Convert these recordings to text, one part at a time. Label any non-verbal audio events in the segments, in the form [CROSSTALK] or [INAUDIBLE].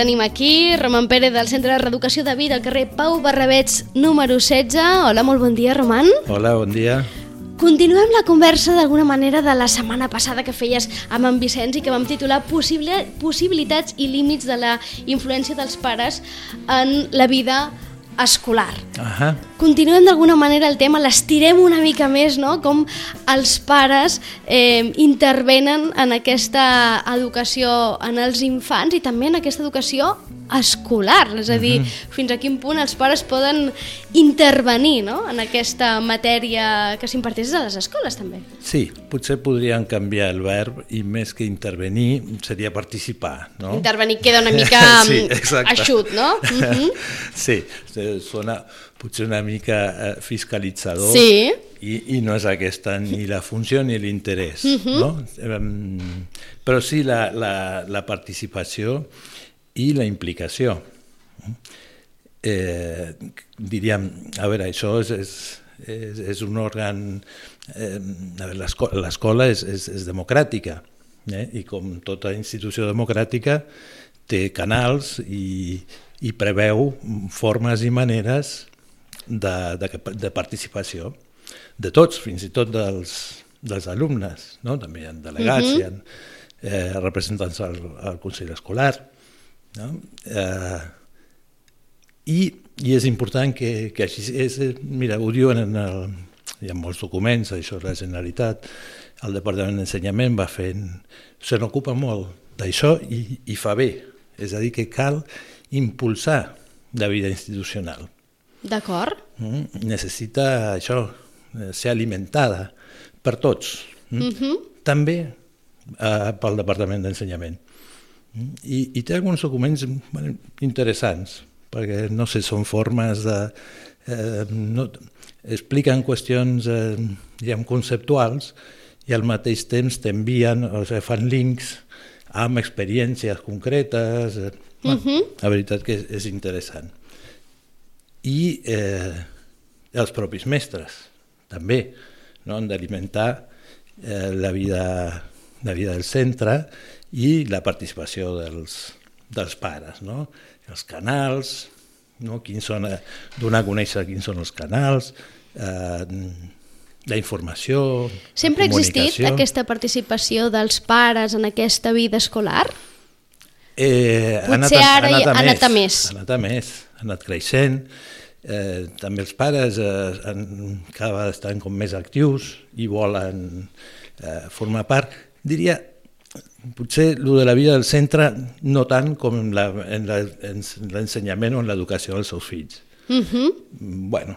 Tenim aquí, Roman Pérez del Centre de Reeducació de Vida al carrer Pau Barrabets número 16. Hola, molt bon dia, Roman. Hola, bon dia. Continuem la conversa d'alguna manera de la setmana passada que feies amb en Vicenç i que vam titular Possible, Possibilitats i límits de la influència dels pares en la vida escolar. Ahà. Continuem d'alguna manera el tema, l'estirem una mica més, no? com els pares eh, intervenen en aquesta educació en els infants i també en aquesta educació escolar, és a dir, fins a quin punt els pares poden intervenir no? en aquesta matèria que s'imparteix a les escoles també. Sí, potser podrien canviar el verb i més que intervenir seria participar, no? Intervenir queda una mica [LAUGHS] Sí, mm, exacte. eixut, no? [LAUGHS] Mhm. Sí, eh, sona potser una mica eh, fiscalitzador Sí. i, i no és aquesta ni la funció ni l'interès, no? Em, Però sí la, la, la participació i la implicació. Eh, diríem, a veure, això és, és, és, és un òrgan... Eh, a veure, l'esco- l'escola és, és, és democràtica, eh? i com tota institució democràtica té canals i, i preveu formes i maneres de, de, de participació de tots, fins i tot dels, dels alumnes, no? també hi ha delegats, uh -huh. hi ha eh, representants al, al Consell Escolar, no? eh, i, i és important que, que així és, mira, ho diuen en el, hi ha molts documents, això és la Generalitat, el Departament d'Ensenyament va fent, se n'ocupa molt d'això i, i fa bé, és a dir, que cal impulsar la vida institucional. D'acord? Mm, necessita això, eh, ser alimentada per tots, mm? Uh -huh. també eh, pel Departament d'Ensenyament. I, I té alguns documents bueno, interessants, perquè, no sé, són formes de... Eh, no, expliquen qüestions, eh, diguem, conceptuals i al mateix temps t'envien, o sigui, fan links amb experiències concretes. Eh, bueno, Uh -huh. La veritat que és, és interessant. I eh, els propis mestres, també, no? han d'alimentar eh, la, vida, la vida del centre i la participació dels, dels pares, no? els canals, no? quins són, eh, donar a conèixer quins són els canals, eh, la informació, Sempre ha la existit comunicació. aquesta participació dels pares en aquesta vida escolar? Eh, Potser ara hi- ha anat a més. Ha anat a més, ha anat creixent. Eh, també els pares eh, han, cada vegada estan com més actius i volen eh, formar part. Diria, potser el de la vida del centre no tant com en la- en la- en l'ensenyament o en l'educació dels seus fills. Uh -huh. bueno,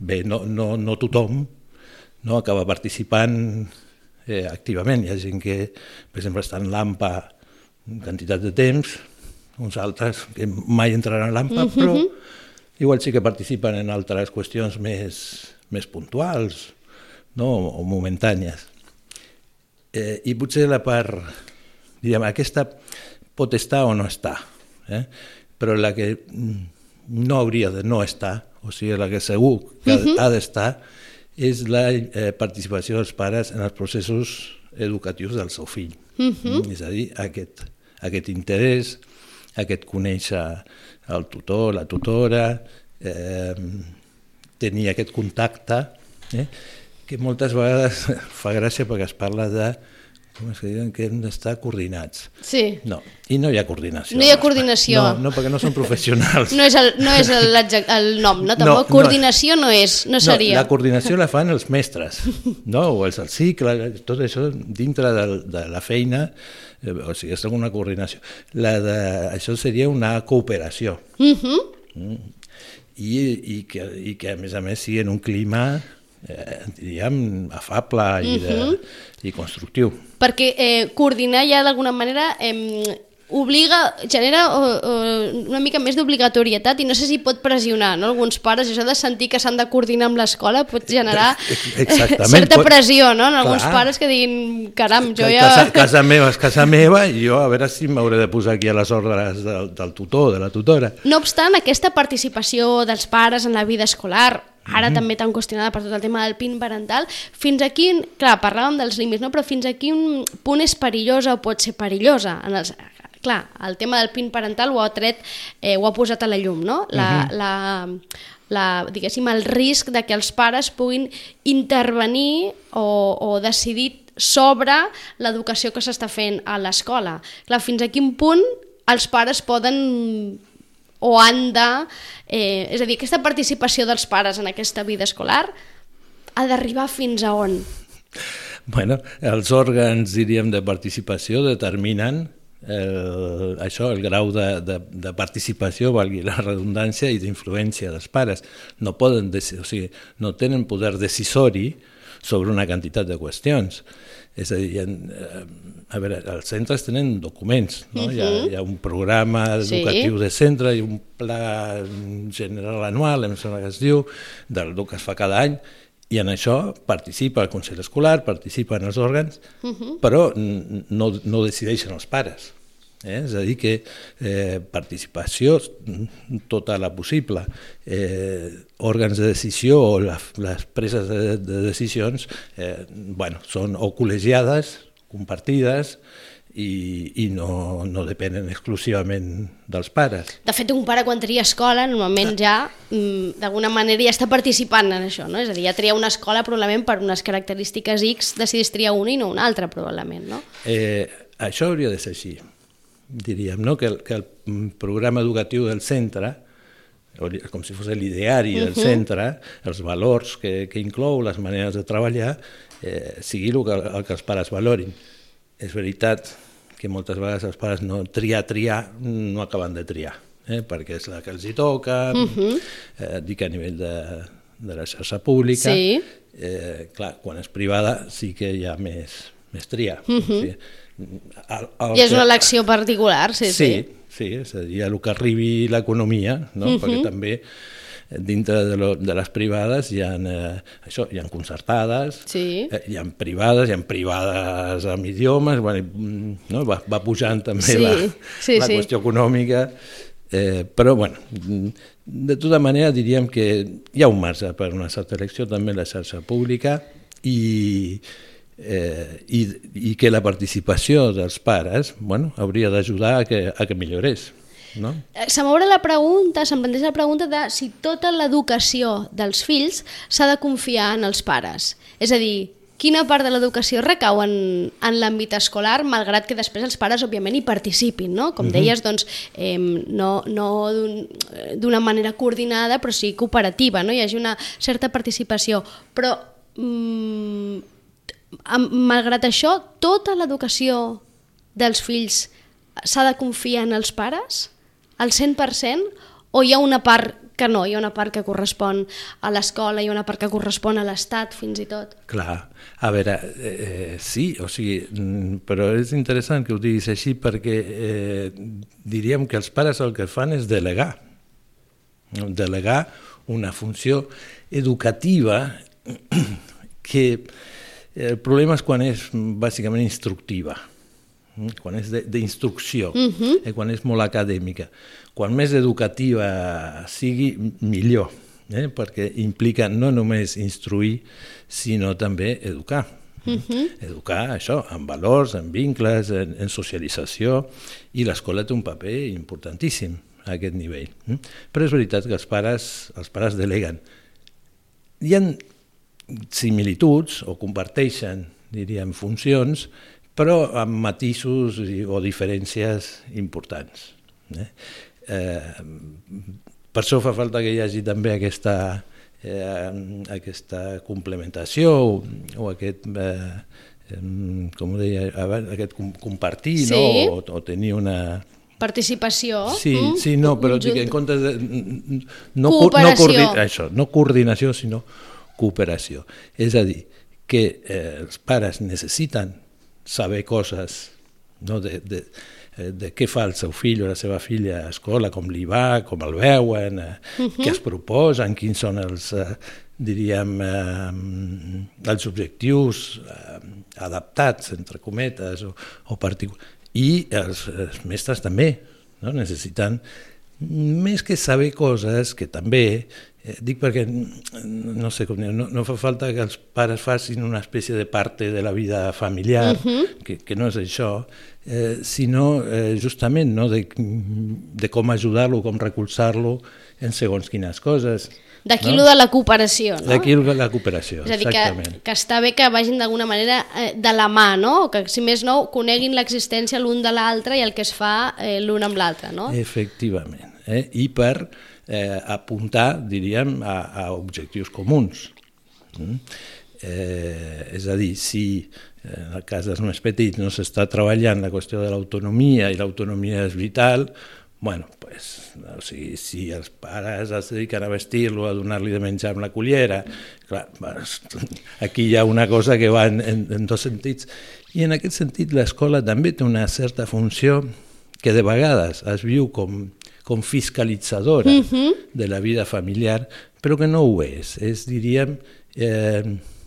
bé, no, no, no tothom no acaba participant eh, activament. Hi ha gent que, per exemple, està en l'AMPA quantitat de temps, uns altres que mai entraran a l'AMPA, uh -huh. però igual sí que participen en altres qüestions més, més puntuals no? o momentànies. Eh, I potser la part, diguem, aquesta pot estar o no estar, eh? però la que mm, no hauria de no estar, o sigui, la que segur que uh -huh. ha d'estar, és la eh, participació dels pares en els processos educatius del seu fill. Uh -huh. És a dir, aquest, aquest interès, aquest conèixer el tutor, la tutora, eh, tenir aquest contacte, eh, que moltes vegades [LAUGHS] fa gràcia perquè es parla de com és que diuen que hem d'estar coordinats. Sí. No, i no hi ha coordinació. No hi ha coordinació. No, no, perquè no són professionals. No és el, no és el, el nom, no? Tampoc No, no. coordinació no és, no seria. No, la coordinació la fan els mestres, no? o els del cicle, tot això dintre de, de la feina, eh, o sigui, és alguna coordinació. La de, això seria una cooperació. Uh -huh. I, i, que, I que, a més a més, sigui en un clima, eh, diríem, afable i, de, i constructiu. Perquè eh, coordinar ja d'alguna manera eh, obliga, genera o, o, una mica més d'obligatorietat i no sé si pot pressionar no? alguns pares, això de sentir que s'han de coordinar amb l'escola pot generar Exactament, certa pot- pressió no? en alguns Clar. pares que diguin caram, jo ja... Casa, [LAUGHS] casa meva és casa meva i jo a veure si m'hauré de posar aquí a les ordres del, del tutor, de la tutora. No obstant, aquesta participació dels pares en la vida escolar, ara també tan qüestionada per tot el tema del PIN parental, fins aquí, clar, parlàvem dels límits, no? però fins aquí un punt és perillosa o pot ser perillosa. En els, clar, el tema del PIN parental ho ha tret, eh, ho ha posat a la llum, no? La, la, la, diguéssim, el risc de que els pares puguin intervenir o, o decidir sobre l'educació que s'està fent a l'escola. Clar, fins a quin punt els pares poden o han de... Eh, és a dir, aquesta participació dels pares en aquesta vida escolar ha d'arribar fins a on? Bueno, els òrgans, diríem, de participació determinen el, això, el grau de, de, de participació, valgui la redundància, i d'influència dels pares. No poden, o sigui, no tenen poder decisori sobre una quantitat de qüestions. És a dir, ha, eh, a veure, els centres tenen documents, no? hi, ha, hi ha un programa Sí. educatiu de centre i un pla general anual, em sembla que es diu, del que es fa cada any, i en això participa el Consell Escolar, participen els òrgans, però n- no, no decideixen els pares. Eh? És a dir, que eh, participació mm, tota la possible. Eh, òrgans de decisió o la, les preses de, de decisions eh, bueno, són o col·legiades, compartides, i, i no, no depenen exclusivament dels pares. De fet, un pare quan tria escola, normalment ja, mm, d'alguna manera, ja està participant en això, no? És a dir, ja tria una escola probablement per unes característiques X, decidís triar una i no una altra, probablement, no? Eh, això hauria de ser així, diríem, no? que, el, que el programa educatiu del centre, com si fos l'ideari del centre, els valors que, que inclou, les maneres de treballar, eh, sigui el que, el que els pares valorin. És veritat que moltes vegades els pares no triar, triar, no acaben de triar, eh? perquè és la que els hi toca, eh, dic a nivell de, de la xarxa pública, Sí. eh, clar, quan és privada sí que hi ha més, més tria. o sigui, el, el I és que- una elecció particular, sí, sí. sí, sí, és a dir, el que arribi l'economia, no? perquè també eh, dintre de, lo, de les privades hi ha, eh, això, hi ha concertades, Sí. eh, hi ha privades, hi ha privades amb idiomes, bueno, no? va, va pujant també Sí, la, sí, la sí. qüestió econòmica, eh, però bueno, de tota manera diríem que hi ha un marge per una certa elecció també la xarxa pública i, eh, i, i que la participació dels pares bueno, hauria d'ajudar a, que, a que millorés. No? Eh, Se m'obre la pregunta, se'm planteja la pregunta de si tota l'educació dels fills s'ha de confiar en els pares. És a dir, quina part de l'educació recau en, en l'àmbit escolar, malgrat que després els pares, òbviament, hi participin, no? Com deies, doncs, eh, no, no d'un- d'una manera coordinada, però sí cooperativa, no? Hi hagi una certa participació. Però, mm, malgrat això, tota l'educació dels fills s'ha de confiar en els pares? Al 100%? O hi ha una part que no? Hi ha una part que correspon a l'escola, hi ha una part que correspon a l'Estat, fins i tot? Clar, a veure, eh, sí, o sigui, mm, però és interessant que ho diguis així perquè eh, diríem que els pares el que fan és delegar, delegar una funció educativa que el problema és quan és bàsicament instructiva, mm, quan és de- d'instrucció, uh -huh. eh, quan és molt acadèmica. Quan més educativa sigui, millor, eh, perquè implica no només instruir, sinó també educar. Uh -huh. Educar, això, en valors, en vincles, en, en socialització, i l'escola té un paper importantíssim a aquest nivell. mm. Però és veritat que els pares, els pares deleguen. Hi ha similituds, o comparteixen, diríem, funcions, però amb matisos o diferències importants. Eh? Eh, per això fa falta que hi hagi també aquesta, eh, aquesta complementació o, o aquest, eh, com ho deia abans, aquest compartir sí. no? o, o tenir una, participació. Sí, mm? sí, no, però dic, en comptes de... No, no, coordi, això, no coordinació, sinó cooperació. És a dir, que eh, els pares necessiten saber coses no, de, de, eh, de què fa el seu fill o la seva filla a escola, com li va, com el veuen, eh, uh -huh. què es proposen, quins són els, eh, diríem, eh, els objectius eh, adaptats, entre cometes, o, o particulars. I els, els mestres també no? necessiten més que saber coses que també Eh, dic perquè, no sé com dir, no, no fa falta que els pares facin una espècie de parte de la vida familiar, uh -huh. que, que no és això, eh, sinó eh, justament no, de, de com ajudar-lo, com recolzar-lo en segons quines coses. D'aquí no? de la cooperació, no? D'aquí de la cooperació, És a dir, exactament. que, que està bé que vagin d'alguna manera eh, de la mà, no? Que, si més no, coneguin l'existència l'un de l'altre i el que es fa eh, l'un amb l'altre, no? Efectivament. Eh? I per eh, apuntar, diríem, a, a objectius comuns. Mm? Eh, és a dir, si eh, en el cas dels més petits no s'està treballant la qüestió de l'autonomia i l'autonomia és vital, bueno, pues, o sigui, si els pares es dediquen a vestir-lo, a donar-li de menjar amb la cullera, clar, aquí hi ha una cosa que va en, en, en dos sentits. I en aquest sentit l'escola també té una certa funció que de vegades es viu com com fiscalitzadora uh -huh. de la vida familiar, però que no ho és. És, diríem, eh,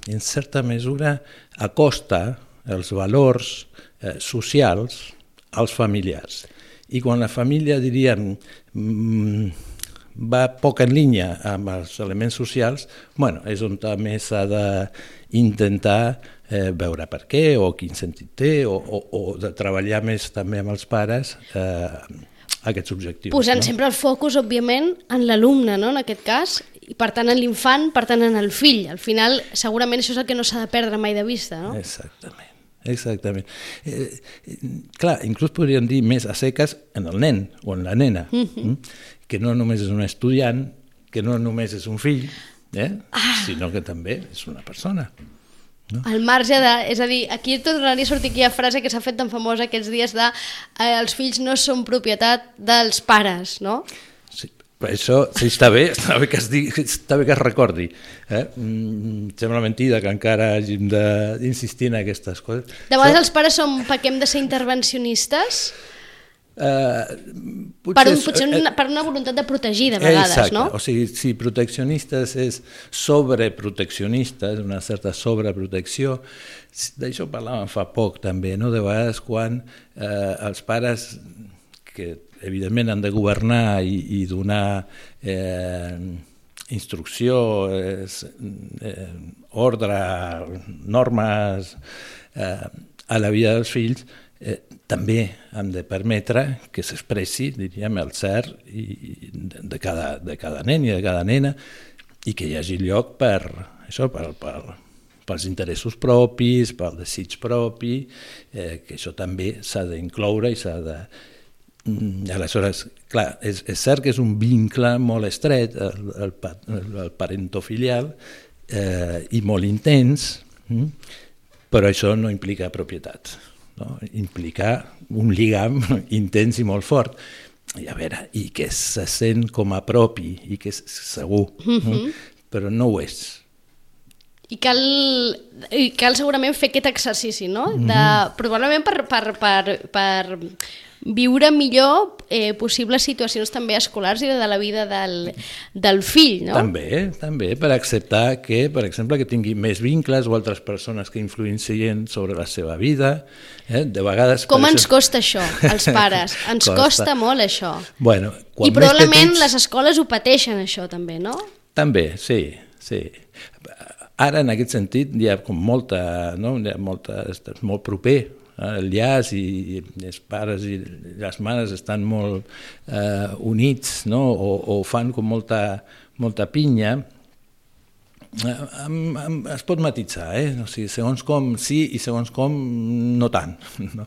en certa mesura acosta els valors eh, socials als familiars. I quan la família, diríem, mm, va poc en línia amb els elements socials, bueno, és on també s'ha d'intentar eh, veure per què o quin sentit té o, o, o de treballar més també amb els pares eh, aquests objectius. Posant no? sempre el focus, òbviament, en l'alumne, no?, en aquest cas, i per tant en l'infant, per tant en el fill. Al final, segurament això és el que no s'ha de perdre mai de vista, no? Exactament. Exactament. Eh, eh, clar, inclús podríem dir més a seques en el nen o en la nena, -huh. Mm? que no només és un estudiant, que no només és un fill, eh? ah. sinó que també és una persona. No? Al marge de... És a dir, aquí tornaria a sortir aquella frase que s'ha fet tan famosa aquests dies de eh, els fills no són propietat dels pares, no? Sí, però això sí, està bé, està bé que es, digui, està bé que es recordi. Eh? Mm, sembla mentida que encara hàgim d'insistir en aquestes coses. De vegades això... els pares som, pequem de ser intervencionistes? Uh, per, un, potser una, per una voluntat de protegir, de vegades, exacte. no? O sigui, si proteccionistes és sobreproteccionistes, una certa sobreprotecció, d'això parlàvem fa poc també, no? de vegades quan eh, els pares que evidentment han de governar i, i donar eh, instrucció, eh, ordre, normes eh, a la vida dels fills, eh, també hem de permetre que s'expressi, diríem, el cert i, de, cada, de cada nen i de cada nena i que hi hagi lloc per això, per, per, pels interessos propis, pel desig propi, eh, que això també s'ha d'incloure i s'ha de... Mm, aleshores, clar, és, és cert que és un vincle molt estret, el, el, el parentofilial, eh, i molt intens, mm? però això no implica propietat no? implicar un lligam [LAUGHS] intens i molt fort i a veure, i que se sent com a propi i que és segur, mm -hmm. no? Mhm. però no ho és. I cal, i cal segurament fer aquest exercici, no? De, mm -hmm. Probablement per, per, per, per viure millor eh, possibles situacions també escolars i de la vida del, del fill, no? També, també, per acceptar que, per exemple, que tingui més vincles o altres persones que influencien sobre la seva vida, eh? de vegades... Com ens això... costa això, als [LAUGHS] pares? Ens costa. costa molt això. Bueno, I probablement petits... les escoles ho pateixen això també, no? També, sí, sí. Ara, en aquest sentit, hi ha com molta, no? hi ha molta, molt proper el llaç i, i els pares i les mares estan molt eh, units no? o, o fan com molta, molta pinya am, es pot matitzar, eh? O sigui, segons com sí i segons com no tant, [LAUGHS] no?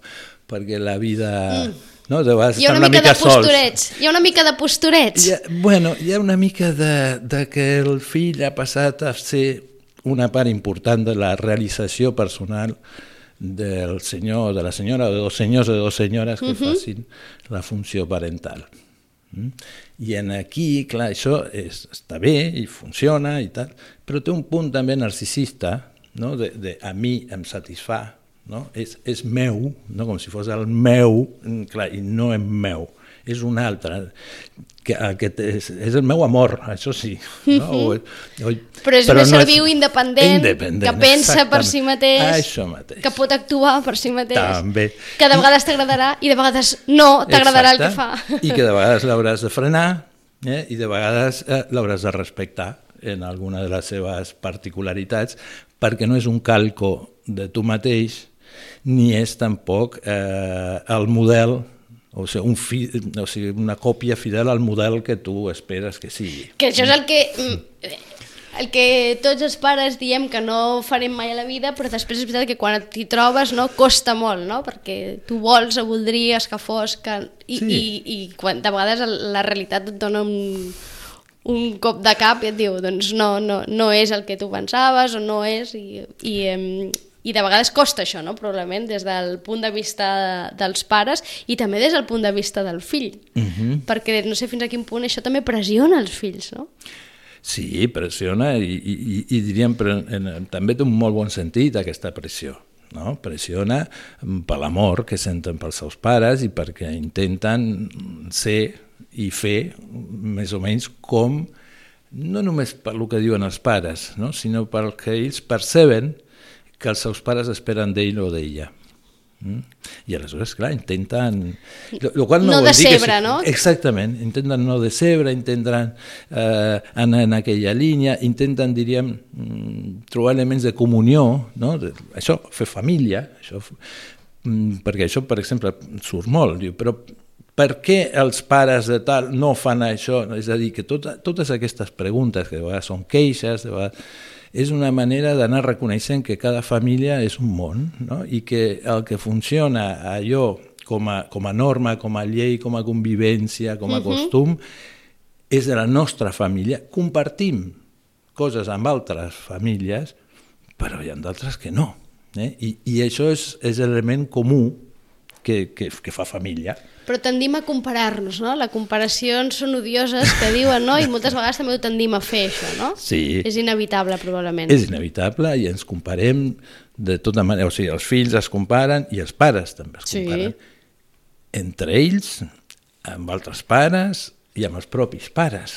perquè la vida... Mm. No, de vegades Hi ha una, una mica, mica de sols. posturets. Hi ha una mica de posturets. Hi ha, bueno, hi ha una mica de, de que el fill ha passat a ser una part important de la realització personal del senyor o de la senyora o de dos senyors o de dos senyores que uh -huh. facin la funció parental. Mm? I en aquí, clar, això és, està bé i funciona i tal, però té un punt també narcisista, no? de, de a mi em satisfà, no? és, és meu, no? com si fos el meu, mm, clar, i no és meu, és un altre, que, aquest és, és el meu amor, això sí. No? O, o, Però és un ésser viu independent, independent, que pensa per exactament. si mateix, Això mateix. que pot actuar per si mateix, També. que de vegades t'agradarà i de vegades no t'agradarà el que fa. I que de vegades l'hauràs de frenar eh? i de vegades eh, l'hauràs de respectar en alguna de les seves particularitats perquè no és un calco de tu mateix ni és tampoc eh, el model o sigui, un fi, o sigui, una còpia fidel al model que tu esperes que sigui. Que això és el que... mm, El que tots els pares diem que no farem mai a la vida, però després és veritat que quan t'hi trobes no costa molt, no? Perquè tu vols o voldries que fos... Que... I, Sí. i, I quan de vegades la realitat et dona un, un cop de cap i et diu doncs no, no, no és el que tu pensaves o no és i, i, i de vegades costa això, no? probablement des del punt de vista dels pares i també des del punt de vista del fill Mhm. perquè no sé fins a quin punt això també pressiona els fills no? Sí, pressiona i, i, i- i diríem, però en, en, també té un molt bon sentit aquesta pressió. No? Pressiona mm, per l'amor que senten pels seus pares i perquè intenten ser i fer més o menys com, no només per que diuen els pares, no? sinó pel que ells perceben que els seus pares esperen d'ell o d'ella. Mm? I aleshores, clar, intenten... Lo, lo qual no, No que decebre, si- no? Exactament, intenten no decebre, intenten eh, anar en aquella línia, intenten, diríem, mm, trobar elements de comunió, no? això, fer família, això, mm, perquè això, per exemple, surt molt, diu, però per què els pares de tal no fan això? És a dir, que tot, totes aquestes preguntes, que de vegades són queixes, de vegades, és una manera d'anar reconeixent que cada família és un món no? i que el que funciona allò com a, com a norma, com a llei, com a convivència, com a costum, és de la nostra família. Compartim coses amb altres famílies, però hi ha d'altres que no. Eh? I, I això és, és l'element comú que, que, que fa família. Però tendim a comparar-nos, no? Les comparacions són odioses, que diuen, no? I moltes vegades també ho tendim a fer, això, no? Sí. És inevitable, probablement. És inevitable i ens comparem de tota manera, o sigui, els fills es comparen i els pares també es Sí. comparen. Entre ells, amb altres pares i amb els propis pares.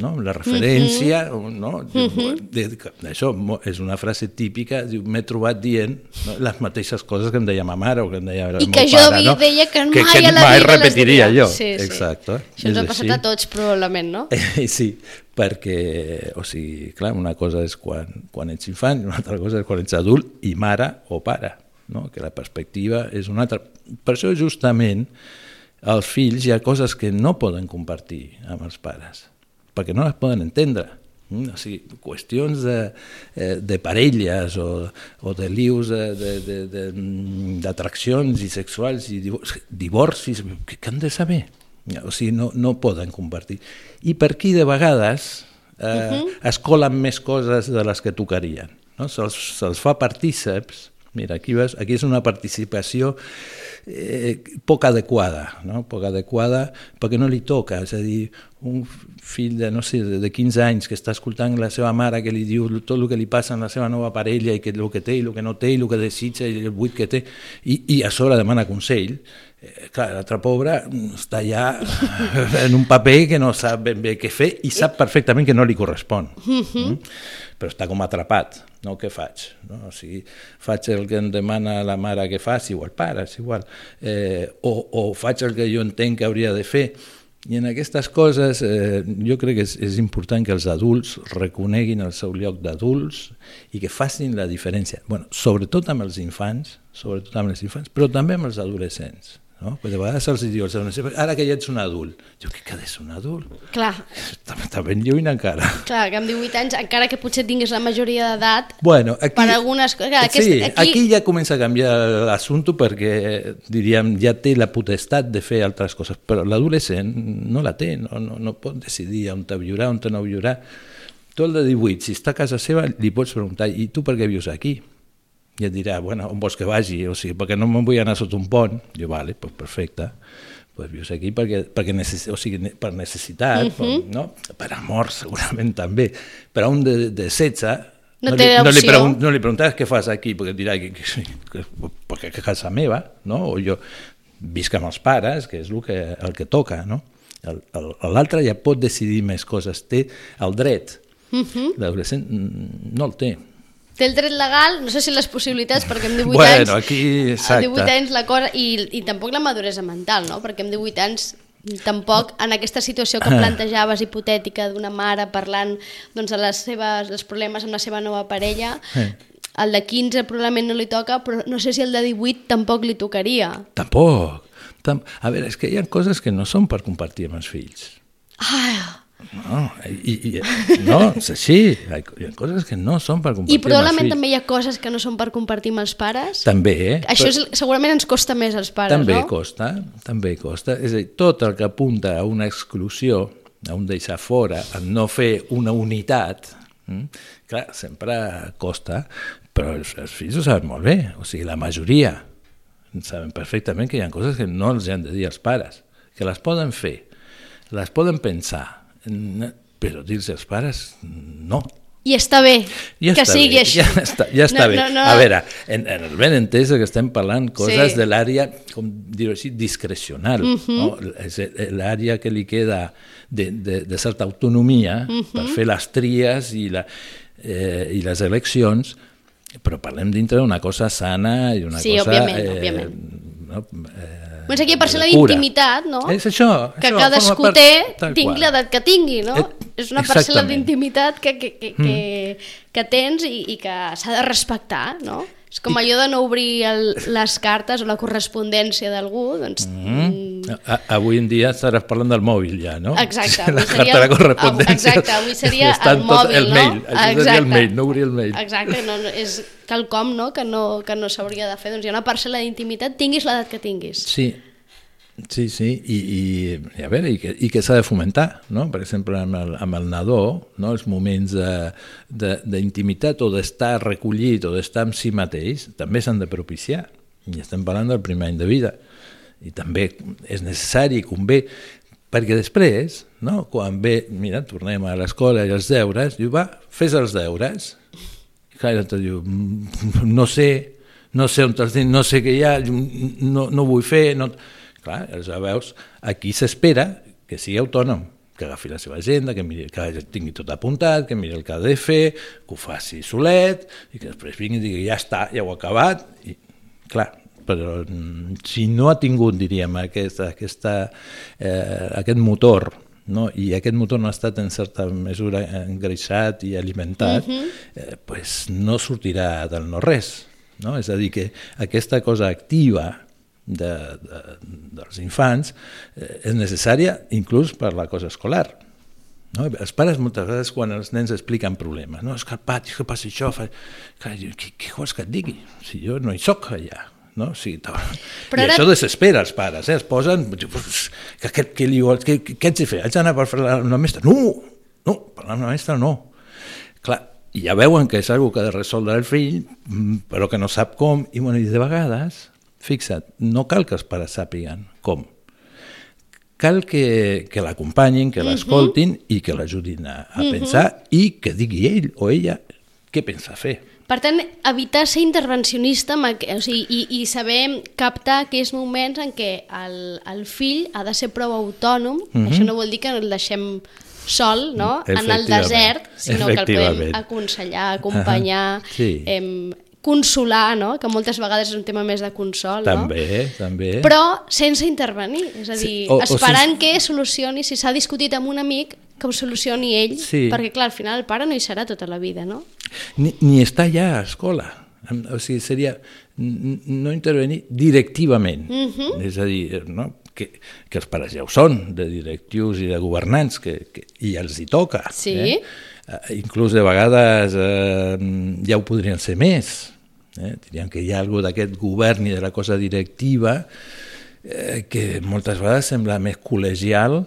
No? La referència, no? de, de, això és una frase típica, diu, m'he trobat dient no? les mateixes coses que em deia ma mare o que em deia I el que meu jo pare, no? deia que mai que, que a la mai vida repetiria jo. Sí, sí. Exacte. Això ens ha passat així. a tots, probablement, no? [LAUGHS] Eh, Sí, perquè, o sigui, clar, una cosa és quan, quan ets infant i una altra cosa és quan ets adult i mare o pare, no? que la perspectiva és una altra. Per això, justament, els fills hi ha coses que no poden compartir amb els pares, perquè no les poden entendre. Mm? O sigui, qüestions de, eh, de parelles o, o de lius mm, d'atraccions i sexuals i divorcis, divorcis que, que han de saber? O sigui, no, no poden compartir. I per aquí, de vegades, eh, uh -huh. es colen més coses de les que tocarien. No? Se'ls se fa partíceps. Mira, aquí, ves, aquí és una participació eh, poc adequada, no? poc adequada perquè no li toca, és a dir, un fill de, no sé, de 15 anys que està escoltant la seva mare que li diu tot el que li passa a la seva nova parella i que el que té i el que no té i el que desitja i el buit que té i, i a sobre demana consell clar, l'altre pobre està ja en un paper que no sap ben bé què fer i sap perfectament que no li correspon mm? però està com atrapat no? què faig? No? O sigui, faig el que em demana la mare que faci o el pare, és igual eh, o, o faig el que jo entenc que hauria de fer i en aquestes coses eh, jo crec que és, és important que els adults reconeguin el seu lloc d'adults i que facin la diferència, bueno, sobretot amb els infants, sobretot amb els infants, però també amb els adolescents. No? Perquè de vegades se'ls diu, ara que ja ets un adult. Jo, què que és un adult? Clar. Està, està ben lluny encara. Clar, que amb 18 anys, encara que potser tinguis la majoria d'edat, bueno, aquí, per algunes coses... Clar, sí, aquest, aquí... aquí ja comença a canviar l'assumpte perquè, diríem, ja té la potestat de fer altres coses, però l'adolescent no la té, no, no, no pot decidir on te viurà, on te no viurà. Tu el de 18, si està a casa seva, li pots preguntar, i tu per què vius aquí? I et dirà, bueno, on vols que vagi? O sigui, perquè no me'n vull anar sota un pont. Jo, vale, pues perfecte. Pues vius aquí perquè, perquè necess... o sigui, per necessitat, uh -huh. per, Mhm. no? per amor segurament [LAUGHS] també. Però un de, de 16 No no, té li, no, li pregun no li preguntaràs què fas aquí, perquè et dirà que, que, que, perquè que a casa meva, no? o jo visc amb els pares, que és el que, el que toca. No? L'altre ja pot decidir més coses, té el dret. Uh -huh. L'adolescent mm, no el té. Té el dret legal, no sé si les possibilitats, perquè amb 18 Bueno, anys... aquí, amb exacte. 18 anys la cosa... I, I tampoc la maduresa mental, no? Perquè amb 18 anys tampoc en aquesta situació que [LAUGHS] plantejaves hipotètica d'una mare parlant doncs, de les seves, els problemes amb la seva nova parella, Eh. el de 15 probablement no li toca, però no sé si el de 18 tampoc li tocaria. Tampoc. Tam a veure, és que hi ha coses que no són per compartir amb els fills. Ah, No, i, i, no és així. Hi ha, coses que no són per compartir I probablement també hi ha coses que no són per compartir amb els pares. També, eh? Això és, segurament ens costa més als pares, també no? costa, també costa. És a dir, tot el que apunta a una exclusió, a un deixar fora, a no fer una unitat, hm? clar, sempre costa, però els, els fills ho saben molt bé, o sigui, la majoria saben perfectament que hi ha coses que no els han de dir als pares, que les poden fer, les poden pensar, però dir-los als pares, no. I està bé Ja que està sigui bé, així. Ja està, ja està No, bé. no, no. A veure, en, en el ben entès que estem parlant coses Sí. de l'àrea, com dir-ho així, discrecional. Mhm. no? És l'àrea que li queda de, de, de certa autonomia Mhm. per fer les tries i, la, eh, i les eleccions, però parlem dintre d'una cosa sana i una Sí, cosa... òbviament, òbviament. No, eh, Doncs aquí per ser la intimitat, no? És això. que això, cadascú part- té, tal tingui l'edat que tingui, no? Eh, és una parcel·la d'intimitat que, que, que, que, que tens i, i que s'ha de respectar, no? És com allò de no obrir el, les cartes o la correspondència d'algú, doncs... Mm. A, avui en dia estaràs parlant del mòbil ja, no? Exacte, [LAUGHS] La avui seria, carta de correspondència. exacte, avui seria el mòbil, el no? mail. Això seria el mail, no obrir el mail. Exacte, no, no, és quelcom no? que no, que no s'hauria de fer. Doncs hi ha una parcel·la d'intimitat, tinguis l'edat que tinguis. Sí, sí, sí, i, i, i a veure, i que, i que s'ha de fomentar, no? Per exemple, amb el, amb el nadó, no? els moments de- de- d'intimitat o d'estar recollit o d'estar amb si mateix, també s'han de propiciar. I estem parlant del primer any de vida. I també és necessari i convé, perquè després, no? quan ve, mira, tornem a l'escola i els deures, diu, va, fes els deures. I clar, l'altre diu, "Mm, no sé, no sé on te'ls no sé què hi ha, no, no vull fer... No... Clar, ja veus, aquí s'espera que sigui autònom, que agafi la seva agenda, que, miri, que tingui tot apuntat, que miri el que ha de fer, que ho faci solet, i que després vingui i digui, ja està, ja ho he acabat. I, clar, però mm, si no ha tingut, diríem, aquesta, aquesta, eh, aquest motor no? i aquest motor no ha estat en certa mesura engreixat i alimentat, uh -huh. eh, pues no sortirà del no-res. No? És a dir, que aquesta cosa activa de, de, dels infants eh, és necessària inclús per la cosa escolar. No? Els pares moltes vegades quan els nens expliquen problemes, no, és que al pati, que passa això, fa... Jo, què, què vols que et digui? Si jo no hi soc allà. No? O sigui, Però I ara- això desespera els pares, eh? es posen... Que, que, que, li, que, que, què haig de fer? Haig d'anar per parlar amb la mestra? No! No, parlar amb la mestra no. Clar, i ja veuen que és una que ha de resoldre el fill, mm, però que no sap com, i, bueno, i de vegades, fixa't, no cal que els pares sàpiguen com. Cal que, que l'acompanyin, que l'escoltin i que l'ajudin a, a pensar i que digui ell o ella què pensa fer. Per tant, evitar ser intervencionista o sigui, i, i saber captar aquells moments en què el, el fill ha de ser prou autònom, Mhm. això no vol dir que el deixem sol no? en el desert, sinó que el podem aconsellar, acompanyar, Ahà, sí. em, consolar, no? que moltes vegades és un tema més de consol, També, no? també. però sense intervenir, és a Sí, dir, o- o esperant sense- que solucioni, si s'ha discutit amb un amic, que ho solucioni ell, Sí. perquè clar, al final el pare no hi serà tota la vida, no? Ni, ni està ja a escola. O sigui, seria no intervenir directivament. És a dir, no? que, que els pares ja ho són, de directius i de governants, que, que, i els hi toca. Sí. Eh? Eh, inclús de vegades eh, ja ho podrien ser més. Eh? Dirien que hi ha alguna d'aquest govern i de la cosa directiva eh, que moltes vegades sembla més col·legial,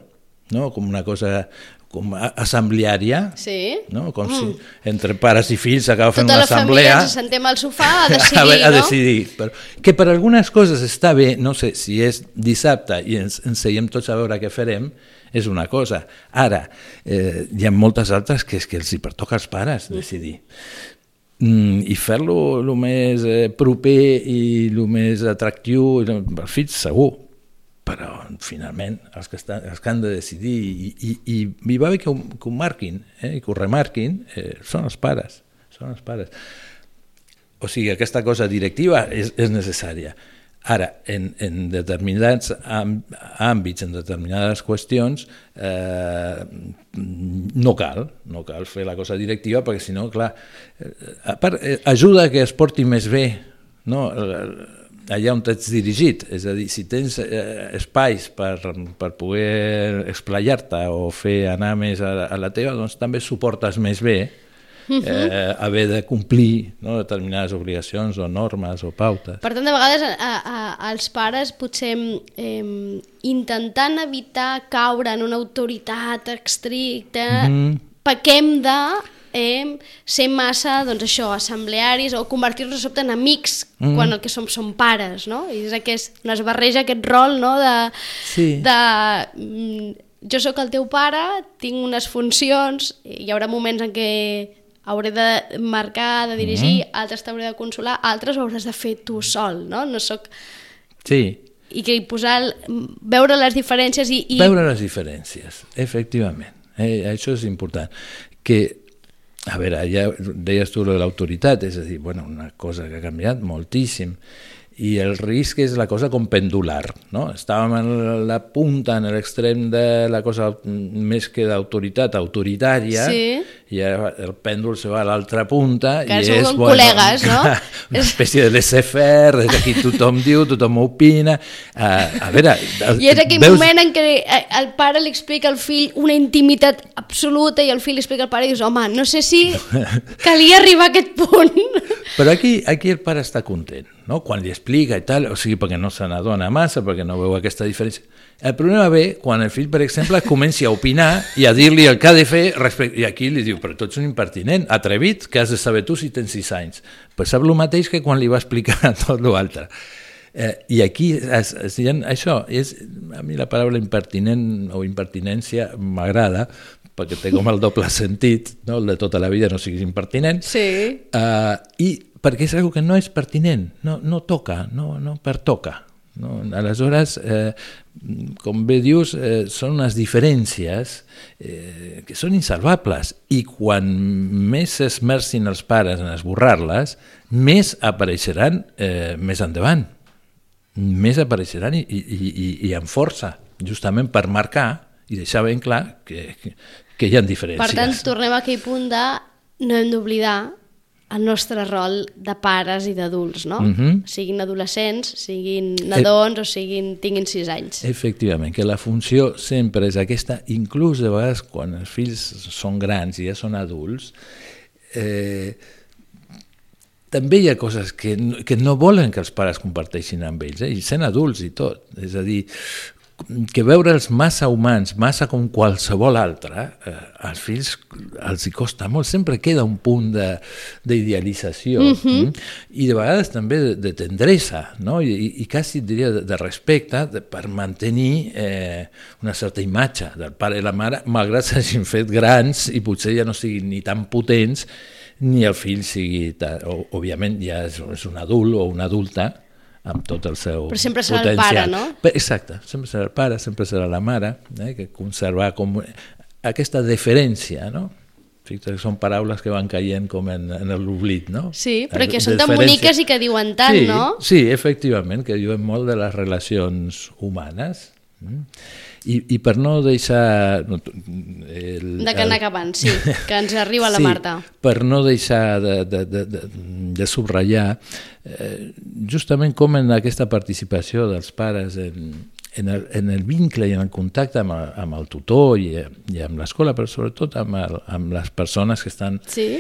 no? com una cosa com a- assembleària, Sí. no? com si entre pares i fills s'acaba fent Tota una la família assemblea ens sentem al sofà a decidir, [LAUGHS] a, veure, a no? decidir. Però, que per algunes coses està bé, no sé, si és dissabte i ens, ens seiem tots a veure què farem, és una cosa. Ara, eh, hi ha moltes altres que és que els hi pertoca als pares decidir. Mm, I fer-lo el més eh, proper i el més atractiu als fills, segur però finalment els que, estan, els que han de decidir i, i, i, i va bé que ho, que ho marquin eh, i que ho remarquin eh, són els pares són els pares o sigui, aquesta cosa directiva és, és necessària ara, en, en determinats àmbits, en determinades qüestions eh, no cal no cal fer la cosa directiva perquè si no, clar eh, a part, eh, ajuda que es porti més bé no? Allà on t'ets dirigit, és a dir, si tens eh, espais per, per poder explayar-te o fer anar més a, a la teva, doncs també suportes més bé eh, haver de complir no, determinades obligacions o normes o pautes. Per tant, de vegades a, a, als pares potser eh, intentant evitar caure en una autoritat estricta, Mhm. pequem de eh, ser massa, doncs això, assemblearis o convertir-nos sobte en amics Mhm. quan el que som són pares, no? I és aquest, on es barreja aquest rol, no?, de... Sí. de mm, jo sóc el teu pare, tinc unes funcions, hi haurà moments en què hauré de marcar, de dirigir, Mhm. altres t'hauré de consolar, altres ho hauràs de fer tu sol, no? No sóc... Sí, I que posar, el- veure les diferències i... i... veure les diferències, efectivament. Eh, això és important. Que, a veure, ja deies tu de l'autoritat, és a dir, bueno, una cosa que ha canviat moltíssim, i el risc és la cosa com pendular, no? Estàvem en la punta, en l'extrem de la cosa més que d'autoritat autoritària, Sí. I el pèndol se va a l'altra punta Que i sou és, com col·legues, no? [LAUGHS] una espècie de laissez-faire, és aquí tothom diu, tothom opina, uh, a veure... I és aquell veus- moment en què eh, el pare li explica al fill una intimitat absoluta i el fill li explica al pare i dius, home, no sé si calia arribar a aquest punt. [LAUGHS] Però aquí, aquí el pare està content, no? quan li explica i tal, o sigui, perquè no se n'adona massa, perquè no veu aquesta diferència. El problema ve quan el fill, per exemple, comenci a opinar i a dir-li el que ha de fer, respecte... i aquí li diu, però tu ets un impertinent, atrevit, que has de saber tu si tens sis anys. Pues sap el mateix que quan li va explicar tot l'altre. Eh, I aquí, es, es, ha, això, és, a mi la paraula impertinent o impertinència m'agrada, perquè té com el doble sentit, no? el de tota la vida no siguis impertinent, Sí. Uh, I perquè és una que no és pertinent, no, no toca, no, no pertoca. No? Aleshores, eh, com bé dius, eh, són unes diferències eh, que són insalvables i quan més s'esmercin els pares en esborrar-les, més apareixeran eh, més endavant. Més apareixeran i, i, i, i amb força, justament per marcar i deixar ben clar que, que, que hi ha diferències. Per tant, tornem a aquell punt de no hem d'oblidar el nostre rol de pares i d'adults, no? Mhm. Siguin adolescents, siguin nadons o siguin, tinguin sis anys. Efectivament, que la funció sempre és aquesta, inclús de vegades quan els fills són grans i ja són adults, eh, també hi ha coses que, no- que no volen que els pares comparteixin amb ells, eh? i sent adults i tot. És a dir, que veure'ls massa humans, massa com qualsevol altre, eh, als fills els hi costa molt, sempre queda un punt de- d'idealització mm -hmm. i de vegades també de, de tendresa no? I, i, quasi diria de, de respecte de, per mantenir eh, una certa imatge del pare i la mare malgrat s'hagin fet grans i potser ja no siguin ni tan potents ni el fill sigui, òbviament ja és, és un adult o una adulta amb tot el seu Però sempre serà el potencial. pare, no? Exacte, sempre serà el pare, sempre serà la mare, eh, que conservar com aquesta deferència, no? Fixa't que són paraules que van caient com en, en l'oblit, no? Sí, però que Eh, són tan boniques i que diuen tant, sí, no? Sí, efectivament, que diuen molt de les relacions humanes. Mm? I, I per no deixar... No, el, De que anar acabant, sí, que ens arriba la sí, Marta. per no deixar de, de, de, de, de subratllar eh, justament com en aquesta participació dels pares en, en, el, en el vincle i en el contacte amb el, amb el tutor i, i amb l'escola, però sobretot amb, el, amb les persones que estan Sí,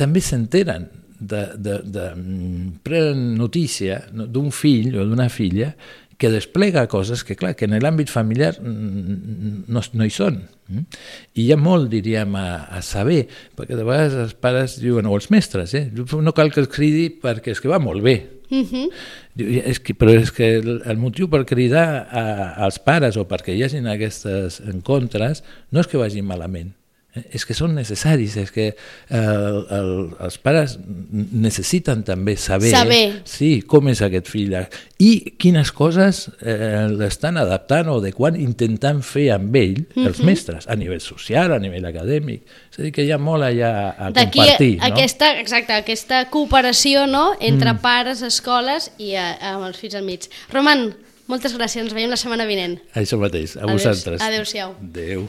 també s'enteren de, de, de, mm, prenen notícia no, d'un fill o d'una filla que desplega coses que, clar, que en l'àmbit familiar no, no hi són. mm? I hi ha molt, diríem, a, a saber, perquè de vegades els pares diuen, o els mestres, eh? no cal que els cridi perquè és que va molt bé. Mhm. Diu, És que, però és que el, el motiu per cridar a, als pares o perquè hi hagin aquestes encontres no és que vagin malament? És que són necessaris, és que eh, el, els pares necessiten també saber, Saber. Sí, com és aquest fill i quines coses eh, l'estan adaptant o adequant, intentant fer amb ell els mestres, a nivell social, a nivell acadèmic. És a dir, que hi ha molt allà a compartir. no? aquesta, exacte, aquesta cooperació no, entre Mm. pares, escoles i eh, amb els fills al mig. Roman, moltes gràcies, ens veiem la setmana vinent. Això mateix, a Adéus- vosaltres. adéu-siau. Adéu.